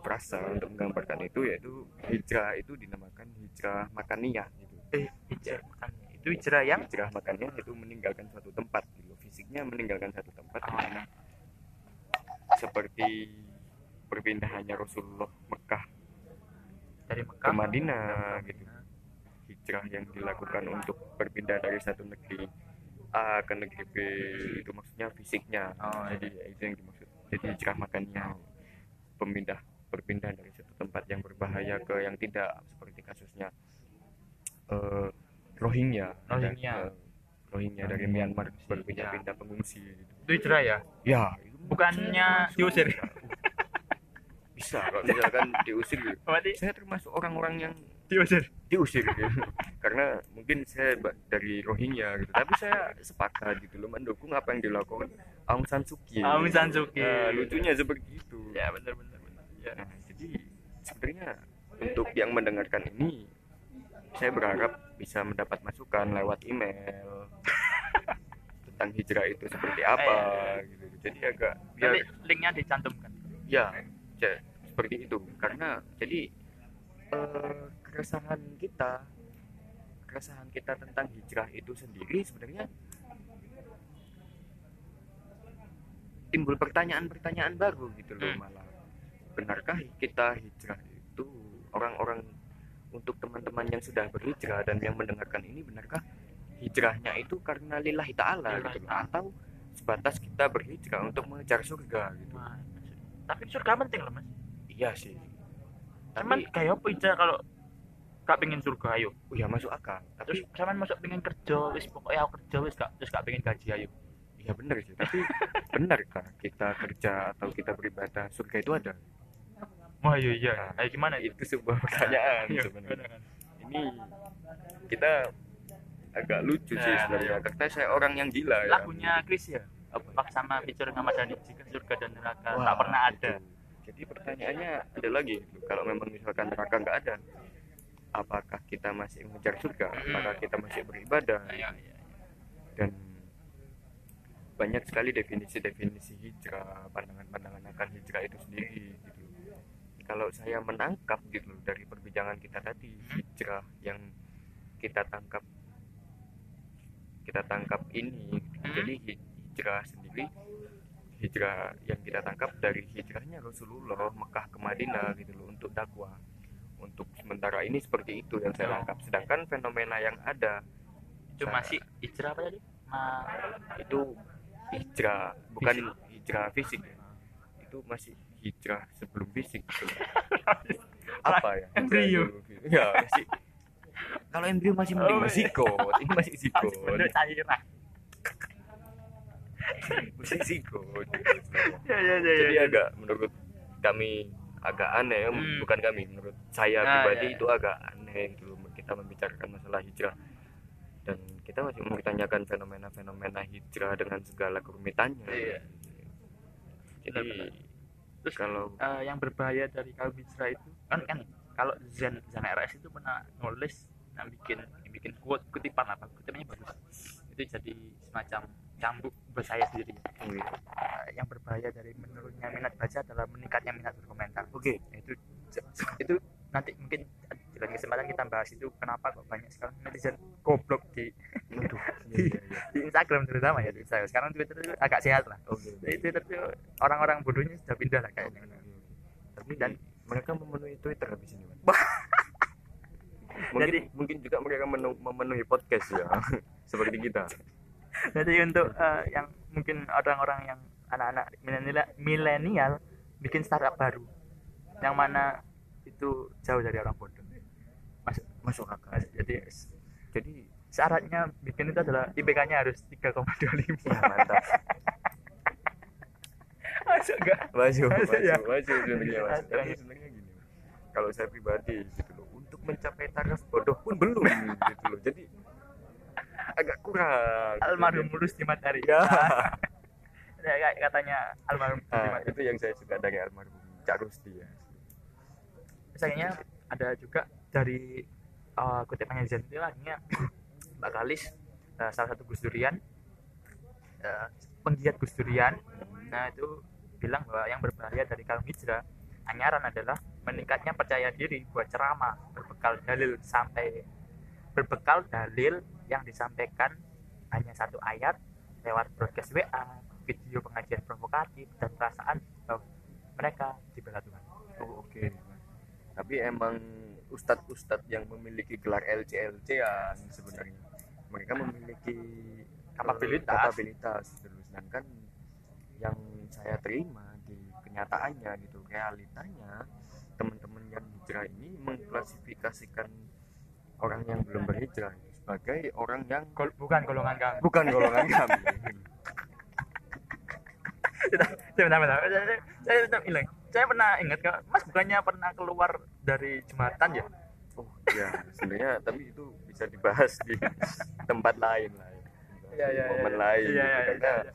frasa untuk menggambarkan itu yaitu hijrah itu dinamakan hijrah makaniyah gitu. Eh hijrah bukan itu hijrah yang? Hijrah makaniyah itu meninggalkan suatu tempat gitu. Fisiknya meninggalkan satu tempat di mana seperti perpindahannya Rasulullah Mekah dari ke Mekah Madinah gitu. Hijrah yang dilakukan untuk berpindah dari satu negeri A ke negeri B itu maksudnya fisiknya. Oh, jadi ya, itu yang dimaksud. Jadi hijrah makannya pemindah berpindah dari satu tempat yang berbahaya ke yang tidak seperti kasusnya eh, Rohingya. Rohingya. Eh, Rohingya dari Myanmar berpindah-pindah pengungsi gitu. itu hijrah ya? Ya Bukannya diusir? bisa kalau misalkan diusir gitu. berarti saya termasuk orang-orang yang diusir. diusir gitu. Karena mungkin saya dari Rohingya gitu. Tapi saya sepakat gitu loh mendukung apa yang dilakukan Aung San Suu Kyi. Aung San Suu Kyi. Nah, lucunya seperti itu. Ya benar benar benar. Ya. Nah, jadi sebenarnya untuk yang mendengarkan ini saya berharap bisa mendapat masukan lewat email tentang hijrah itu seperti apa gitu. Jadi agak biar linknya dicantumkan. Ya ja- seperti itu. Karena jadi eh, keresahan kita keresahan kita tentang hijrah itu sendiri sebenarnya timbul pertanyaan-pertanyaan baru gitu loh Hmm. malah. Benarkah kita hijrah itu orang-orang untuk teman-teman yang sudah berhijrah dan yang mendengarkan ini benarkah hijrahnya itu karena lillahi ta'ala gitu atau sebatas kita berhijrah untuk mengejar surga gitu. Wah, tapi surga penting loh mas. Iya sih. Cuman tapi kayak apa aja kalau gak pengen surga ayo? Oh ya masuk akal. Terus tapi cuman masuk pengen kerja wis pokoknya aku kerja wis gak terus gak pengen gaji ayo? Ya benar sih. Tapi benarkah kita kerja atau kita beribadah surga itu ada. Wah iya iya. Eh, gimana itu? sebuah pertanyaan Iya, sebenarnya. kan? ini kita agak lucu sih Nah, sebenarnya. karena saya orang yang gila ya. Lagunya Chris ya? Apa? Sama feature Ahmad Dhani jika surga dan neraka. Wah, tak pernah ada. gitu. jadi pertanyaannya ada lagi kalau memang misalkan neraka nggak ada apakah kita masih mengejar surga? Apakah kita masih beribadah? Iya, iya, iya. dan banyak sekali definisi-definisi hijrah pandangan-pandangan akan hijrah itu sendiri gitu. Kalau saya menangkap gitu dari perbincangan kita tadi hijrah yang kita tangkap kita tangkap ini Hmm. jadi hi- hijrah sendiri hijrah yang kita tangkap dari hijrahnya Rasulullah Mekah ke Madinah gitu loh untuk dakwah untuk sementara ini seperti itu yang saya Oh. tangkap sedangkan fenomena yang ada itu masih hijrah apa tadi Ma- itu hijrah bukan hijrah fisik ya. itu masih hijrah sebelum fisik gitu. apa ya ya masih kalau embrio masih mending Oh, masih iya. zigot ini masih masih bener cairan masih zigot ya ya ya jadi ya agak menurut kami agak aneh Hmm. bukan kami menurut saya Ah, pribadi iya. itu agak aneh gitu kita membicarakan masalah hijrah dan kita masih mempertanyakan fenomena-fenomena hijrah dengan segala kerumitannya Iya. jadi Benar-benar. Terus kalau eh, yang berbahaya dari kaum hijrah itu kan kan kalau Zen Zen RS itu pernah nulis yang bikin yang bikin quote kutipan apa kutipannya bagus. Itu jadi semacam cambuk buat saya sendiri. Wih, Eh, yang berbahaya dari menurunnya minat baca adalah meningkatnya minat berkomentar. Oke. Nah, itu itu nanti mungkin di lain kesempatan kita bahas itu kenapa kok banyak sekali netizen goblok di Waduh, iya, iya, iya. di Instagram terutama ya di Instagram. Sekarang Twitter itu agak sehat lah. Oke. di Twitter itu orang-orang bodohnya sudah pindah lah kayaknya. Tapi Dan- mereka memenuhi Twitter habis ini. mungkin Jadi- mungkin juga mereka menu- memenuhi podcast ya, seperti kita. jadi untuk eh, yang mungkin orang-orang yang anak-anak milenial milenial bikin startup baru yang mana itu jauh dari orang bodoh masuk Masuk akal. Jadi Jadi syaratnya bikin itu adalah IPK-nya harus 3,25 ya, mantap. masuk enggak Masuk, Masuk, masuk, ya? masuk sebenarnya masuk. Masuk, Tapi ya. sebenarnya gini, kalau saya pribadi gitu mencapai taraf bodoh pun belum gitu loh. Jadi agak kurang. almarhum mulus di matahari Ya. ya kayak katanya almarhum Nah, itu yang saya suka dari almarhum Cak Rusti ya. misalnya ada juga dari uh, kutipannya Zen itu akhirnya Mbak Kalis uh, salah satu Gus Durian uh, penggiat Gus Durian nah itu bilang bahwa yang berbahaya dari kaum hijrah anyaran adalah meningkatnya percaya diri buat ceramah berbekal dalil sampai berbekal dalil yang disampaikan hanya satu ayat lewat broadcast WA video pengajian provokatif dan perasaan bahwa mereka dibela Tuhan Oh, oke. Tapi emang ustadz-ustadz yang memiliki gelar LCLC yang sebenarnya mereka memiliki Kapabilitas. kapabilitas gitu. Sedangkan yang saya terima di kenyataannya gitu, realitanya teman-teman yang hijrah ini mengklasifikasikan orang yang belum berhijrah sebagai orang yang Gol- bukan golongan kami bukan golongan kami. saya benar saya, saya, saya, pernah ingat kak mas bukannya pernah keluar dari jembatan ya Oh ya, sebenarnya tapi itu bisa dibahas di tempat lain lah. ya. Di momen iya. lain. Iya, gitu. iya, Karena iya.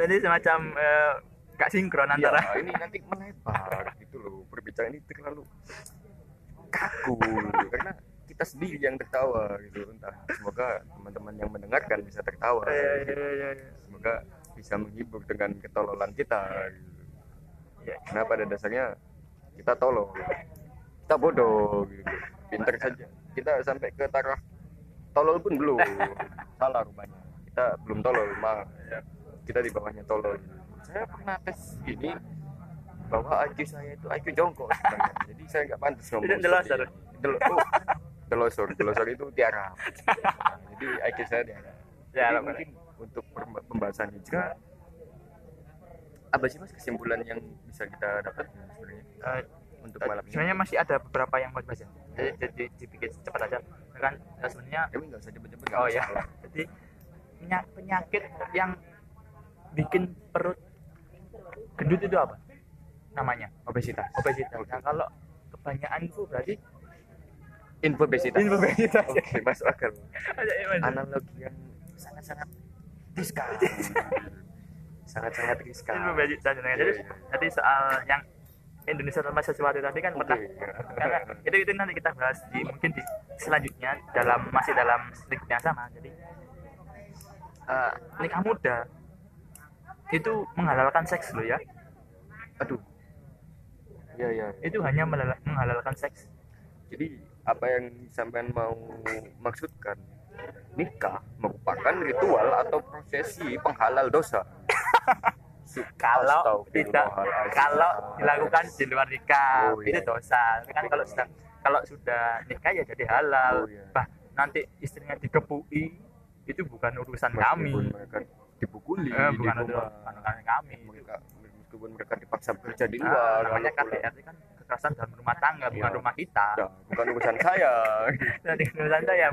jadi semacam eh, gak sinkron Iya, antara ini nanti melebar Perbincangan ini terlalu kaku gitu. karena kita sendiri yang tertawa gitu. Entah semoga teman-teman yang mendengarkan bisa tertawa. Iya, iya, gitu. iya. Semoga bisa menghibur dengan ketololan kita gitu. Iya. Karena pada dasarnya kita tolol. Kita bodoh gitu. Pinter saja. Kita sampai ke taraf tolol pun belum. Salah rupanya. Kita belum tolol, maaf. Kita di bawahnya tolol. Saya pernah tes ini bahwa IQ saya itu IQ jongkok sebenarnya. Jadi saya nggak pantas ngomong. Delosor. Del oh, delosor, delosor itu tiara. Nah, jadi IQ saya tiara. Ya, Jadi mungkin untuk pem- pembahasan hijrah apa sih mas kesimpulan yang bisa kita dapat sebenarnya Eh, untuk malam ini? sebenarnya masih ada beberapa yang mau dibahas ya jadi, jadi dibikin cepat aja kan eh, sebenarnya Emang nggak usah cepet-cepet oh ya jadi penya- penyakit yang bikin perut gendut itu apa namanya? Obesitas. Obesitas. Nah, kalau kebanyakan itu berarti info obesitas. Obesitas. Oke masuk akal. Analogi yang sangat-sangat riskan. Sangat-sangat riskan. Info obesitas nah, jadi Iya, iya. tadi soal yang Indonesia tanpa sesuatu tadi kan pernah. Karena itu itu nanti kita bahas di mungkin di selanjutnya dalam masih dalam sedikit yang sama. Jadi eh, nikah muda itu menghalalkan seks loh ya. Aduh ya ya itu hanya menghalalkan seks. Jadi apa yang sampean mau maksudkan? Nikah merupakan ritual atau prosesi penghalal dosa? Kalau tidak kalau dilakukan di luar nikah Oh, iya. itu dosa. Tapi kan kalau sudah kalau sudah nikah ya jadi halal. Oh, iya. bah nanti istrinya dikepui itu bukan urusan kami. meskipun mereka dipukuli Eh, bukan urusan urusan kami. Mereka meskipun mereka dipaksa bekerja di luar namanya lalu pulang. KDRT kan kekerasan dalam rumah tangga bukan Iya. rumah kita. Ya, bukan urusan saya. Nanti urusan saya.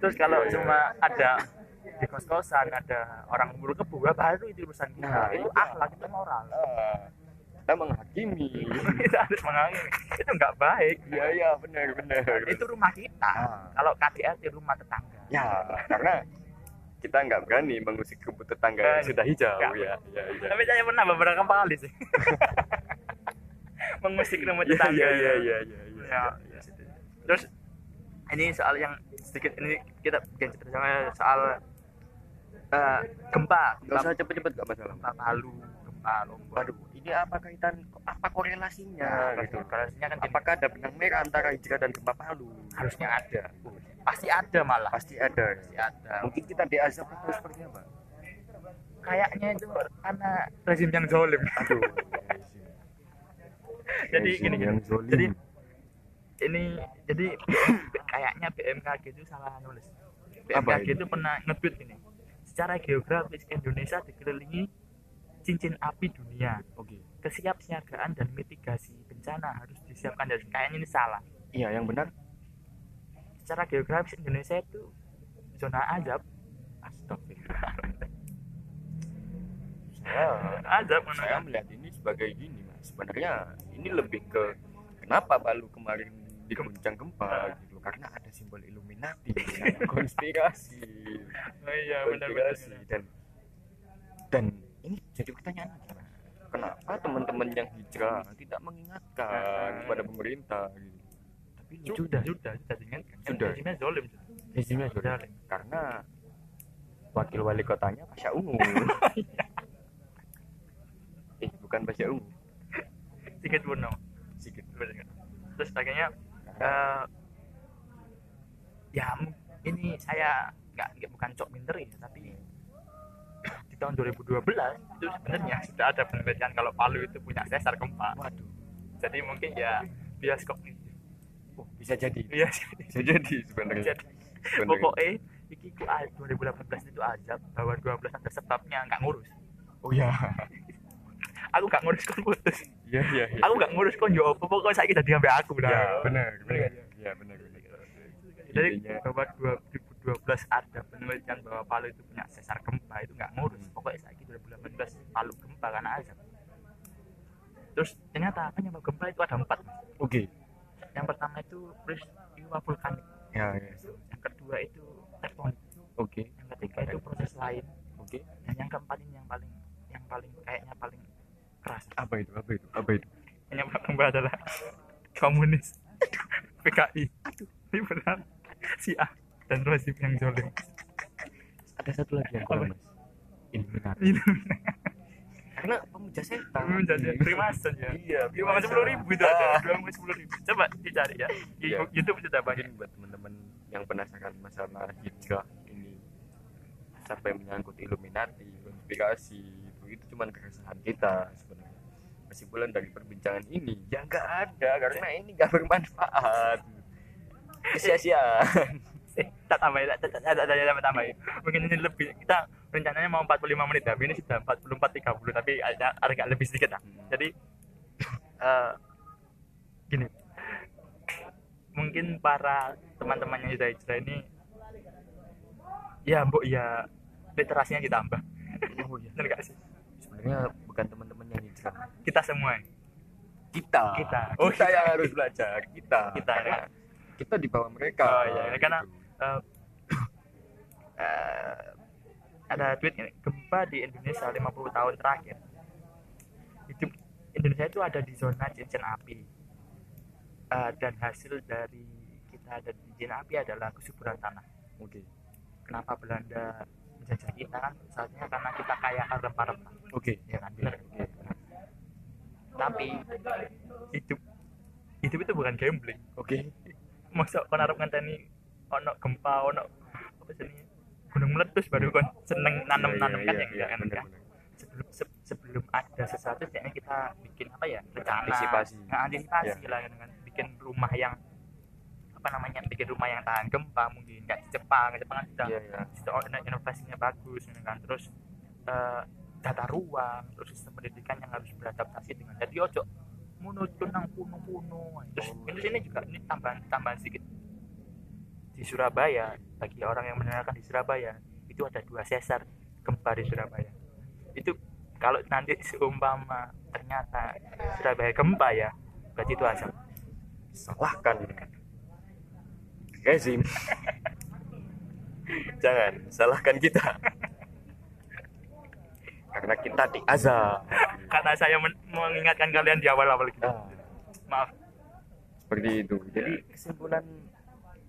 Terus kalau Iya, iya. cuma ada di kos kosan ada orang ngumpul kebu baru itu urusan kita? Nah, itu iya. akhlak itu moral. Ah, kita menghakimi. Kita harus mengalami itu nggak baik. Iya iya benar benar. Itu rumah kita. Ah. kalau KDRT rumah tetangga. Ya karena kita nggak berani mengusik kebun tetangga yang Eh, sudah hijau ya. ya ya. Tapi saya pernah beberapa kali sih. Mengusik rumah Iya, tetangga. iya iya iya iya iya Ya, iya. terus ini soal yang sedikit ini kita bikin sama soal eh, gempa. Nggak usah cepet-cepet nggak masalah gempa Palu gempa Lombok. Waduh ini apa kaitan apa korelasinya Nah, gitu? korelasinya kan apakah ada benang merah antara hijrah dan gempa Palu? Harusnya ada pasti ada malah. Pasti ada. Pasti ada. Mungkin kita diazab atau seperti apa? Kayaknya itu karena rezim yang zolim aduh. Jadi gini gini yang zolim. jadi ini jadi kayaknya BMKG itu salah nulis. BMKG itu pernah nge-tweet ini secara geografis Indonesia dikelilingi cincin api dunia. Oke. Kesiapsiagaan dan mitigasi bencana harus disiapkan. Dan kayaknya ini salah. Iya yang benar secara geografis Indonesia itu zona azab. Astagfirullah. Saya azab saya melihat ini sebagai gini mas. Sebenarnya ini lebih ke kenapa Palu kemarin diguncang gempa gitu? Karena ada simbol Illuminati konspirasi oh, iya konspirasi dan dan ini jadi pertanyaan kenapa teman-teman yang hijrah tidak mengingatkan kepada pemerintah gitu sudah sudah. Sudah diingatkan Kan. Sudah. rezimnya zolim rezimnya sudah Zolim. karena wakil wali kotanya Pasha Ungu eh bukan Pasha Ungu sedikit Purno sedikit terus akhirnya eh, ya ini saya nggak nggak bukan cok pinter ya tapi di tahun 2012 itu sebenarnya sudah ada penelitian kalau Palu itu punya sesar gempa waduh. Jadi mungkin ya bioskop nih oh, bisa jadi. Iya bisa jadi sebenarnya. pokoknya iki ku a- 2018 itu azab bahwa 12 ada sebabnya nggak ngurus. Oh ya aku nggak ngurus kon putus iya iya iya. Aku nggak ngurus kon yo apa pokoknya saya kita diambil aku lah. Ya benar Benar, benar ya? ya benar jadi bahwa 2012 ada penelitian bahwa Palu itu punya sesar gempa itu nggak ngurus. Pokoknya saya 2018 Palu gempa karena azab. Terus ternyata penyebab gempa itu ada empat oke yang pertama itu peristiwa vulkanik ya ya. Yang kedua itu tektonik oke. Yang ketiga itu proses lain. Oke. Dan yang keempat ini yang paling yang paling kayaknya paling keras. Apa itu? Apa itu? Apa itu? Yang pertama adalah komunis. PKI ini benar si A dan rezim yang zolim. Ada satu lagi yang kurang mas Illuminati karena pemuja setan. Menjadi terima saja iya dua sepuluh ribu itu ada dua sepuluh ribu. Coba dicari ya. Di Iya. YouTube sudah banyak buat teman-teman yang penasaran masalah hijrah ini sampai menyangkut Illuminati konspirasi itu itu cuma keresahan kita sebenarnya. Kesimpulan dari perbincangan ini ya nggak ada karena ini nggak bermanfaat. Sia-sia eh tak tambahin tak tak tak tambah tambahin. Mungkin ini lebih kita rencananya mau 45 menit tapi ini sudah 44 30 tapi agak agak lebih sedikit lah. Jadi eh, gini. Mungkin para teman-teman yang sudah hijrah ini ya mbok ya literasinya ditambah. Oh iya. Bener gak sih? Sebenarnya bukan teman-teman yang hijrah kita semua. Kita. Kita. oh Oh, kita yang harus belajar. Kita. Kita, ya. kita di bawah mereka. Oh, iya, karena- gitu. Eh, ada tweet ini gempa di Indonesia 50 tahun terakhir. Hidup Indonesia itu ada di zona cincin api. Eh, dan hasil dari kita ada di cincin api adalah kesuburan tanah. Oke. Kenapa Belanda menjajah kita? Kan saatnya karena kita kaya akan rempah-rempah. Oke. Ya kan? Benar. Oke tapi hidup hidup itu bukan gambling. Oke. Masa kon arep ngenteni ono gempa ono apa sih gunung meletus baru seneng nanem-nanem kan Iya, ya iya, enggak kan bener, enggak. bener. sebelum se- sebelum ada sesuatu setidaknya kita bikin apa ya rencana Antisipasi. Antisipasi Iya. lah kan kan. bikin rumah yang apa namanya bikin rumah yang tahan gempa mungkin kayak di Jepang Jepang kan sudah iya iya sudah in- inovasinya bagus gitu kan terus eh, tata ruang terus sistem pendidikan yang harus beradaptasi dengan jadi ojo menuju nang puno puno terus Oh. ini juga ini tambahan tambahan sedikit di Surabaya bagi orang yang mendengarkan di Surabaya itu ada dua sesar gempa di Surabaya. Itu kalau nanti seumpama ternyata Surabaya gempa ya berarti itu asal. Salahkan. Rezim jangan salahkan kita. Karena kita di azab karena saya men- mengingatkan kalian di awal-awal gitu. Ah, maaf. Seperti itu. Jadi kesimpulan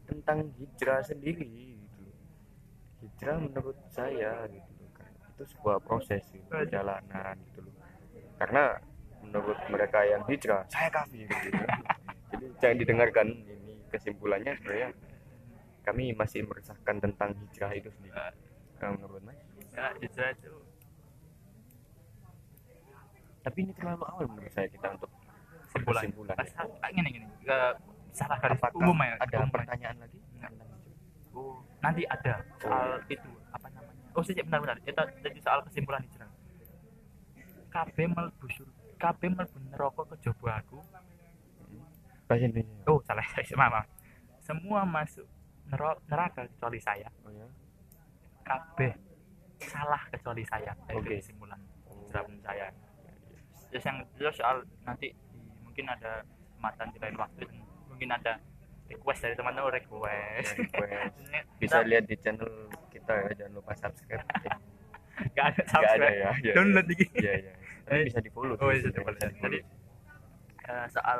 tentang hijrah sendiri gitu. Hijrah menurut saya gitu loh kan itu sebuah proses gitu, perjalanan gitu loh. Karena menurut mereka yang hijrah saya kafir gitu. Jadi jangan didengarkan ini kesimpulannya sebenarnya kami masih meresahkan tentang hijrah itu sendiri. Nah, menurut mas? Ya hijrah itu tapi ini terlalu awal menurut saya kita untuk kesimpulan. kesimpulan. Ah, gini gini. Ke salah garis apakah umum ya ada umum ya. pertanyaan lagi? Oh, nanti ada soal itu apa namanya? Oh sih benar benar itu jadi soal kesimpulan hijrah KB melbu sur- KB melbu neraka kejaba aku. Bahasa Indonesia. Oh salah. Maaf, maaf. Semua masuk neraka kecuali saya. Oh ya. KB salah kecuali saya. Itu Oke. kesimpulan hijrah menurut saya. Terus yang terus soal nanti mungkin ada kesempatan di lain waktu dan mungkin ada request dari teman-teman request. Request. Ini bisa kita lihat di channel kita ya jangan lupa subscribe. Nggak ada nggak ada subscribe. ya Iya, download iya. diki iya iya. Tapi Eh, bisa di follow oh, Jadi, Eh, soal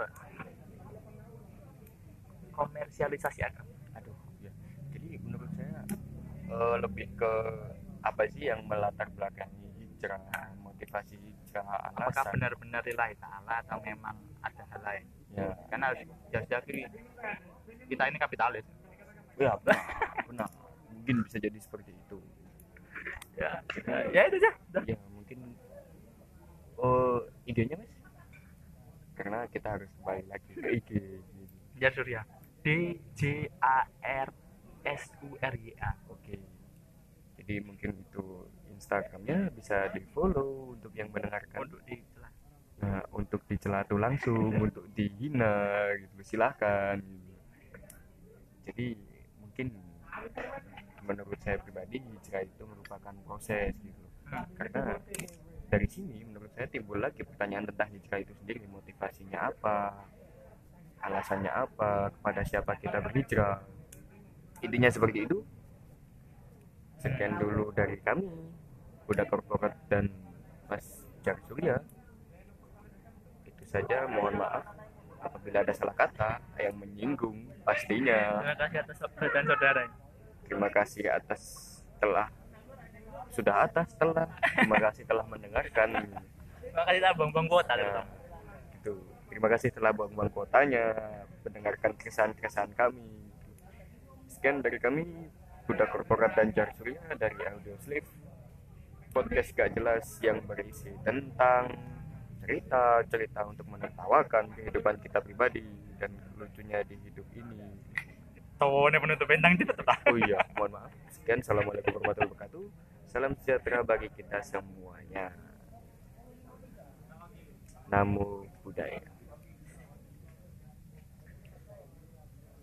komersialisasi agama aduh ya jadi menurut saya eh, lebih ke apa sih yang melatar belakangi hijrah motivasi hijrah apakah alasan? benar-benar lillahi ta'ala atau memang ada hal lain ya karena harus harus diakui kita ini kapitalis. Ya benar, benar. Mungkin bisa jadi seperti itu. Ya ya itu aja. Ya mungkin oh idenya mas? Karena kita harus kembali lagi ke IG. Jar Surya. D J A R S U R Y A. Oke. Jadi mungkin itu Instagramnya bisa di follow untuk yang mendengarkan. untuk di Nah, untuk dicela tuh langsung, untuk dihina gitu silahkan. Gitu. Jadi mungkin menurut saya pribadi hijrah itu merupakan proses gitu. Karena dari sini menurut saya timbul lagi pertanyaan tentang hijrah itu sendiri motivasinya apa, alasannya apa, kepada siapa kita berhijrah. Intinya seperti itu. Sekian dulu dari kami, Budak Korporat dan Mas Jak Surya. Itu saja, mohon maaf. Apabila ada salah kata yang menyinggung pastinya. terima kasih atas dan saudara. Terima kasih atas telah sudah atas telah. Terima kasih telah mendengarkan. Terima kasih lah bang bang kota Nah, gitu. terima kasih telah buang-buang kuotanya mendengarkan kesan-kesan kami. Sekian dari kami Budak Korporat dan Jar Surya dari Audio Slave podcast gak jelas yang berisi tentang cerita-cerita untuk menertawakan kehidupan kita pribadi dan lucunya di hidup ini. Tone penutup bentang itu tetap oh iya mohon maaf. Sekian assalamualaikum warahmatullahi wabarakatuh. Salam sejahtera bagi kita semuanya. Namo buddhaya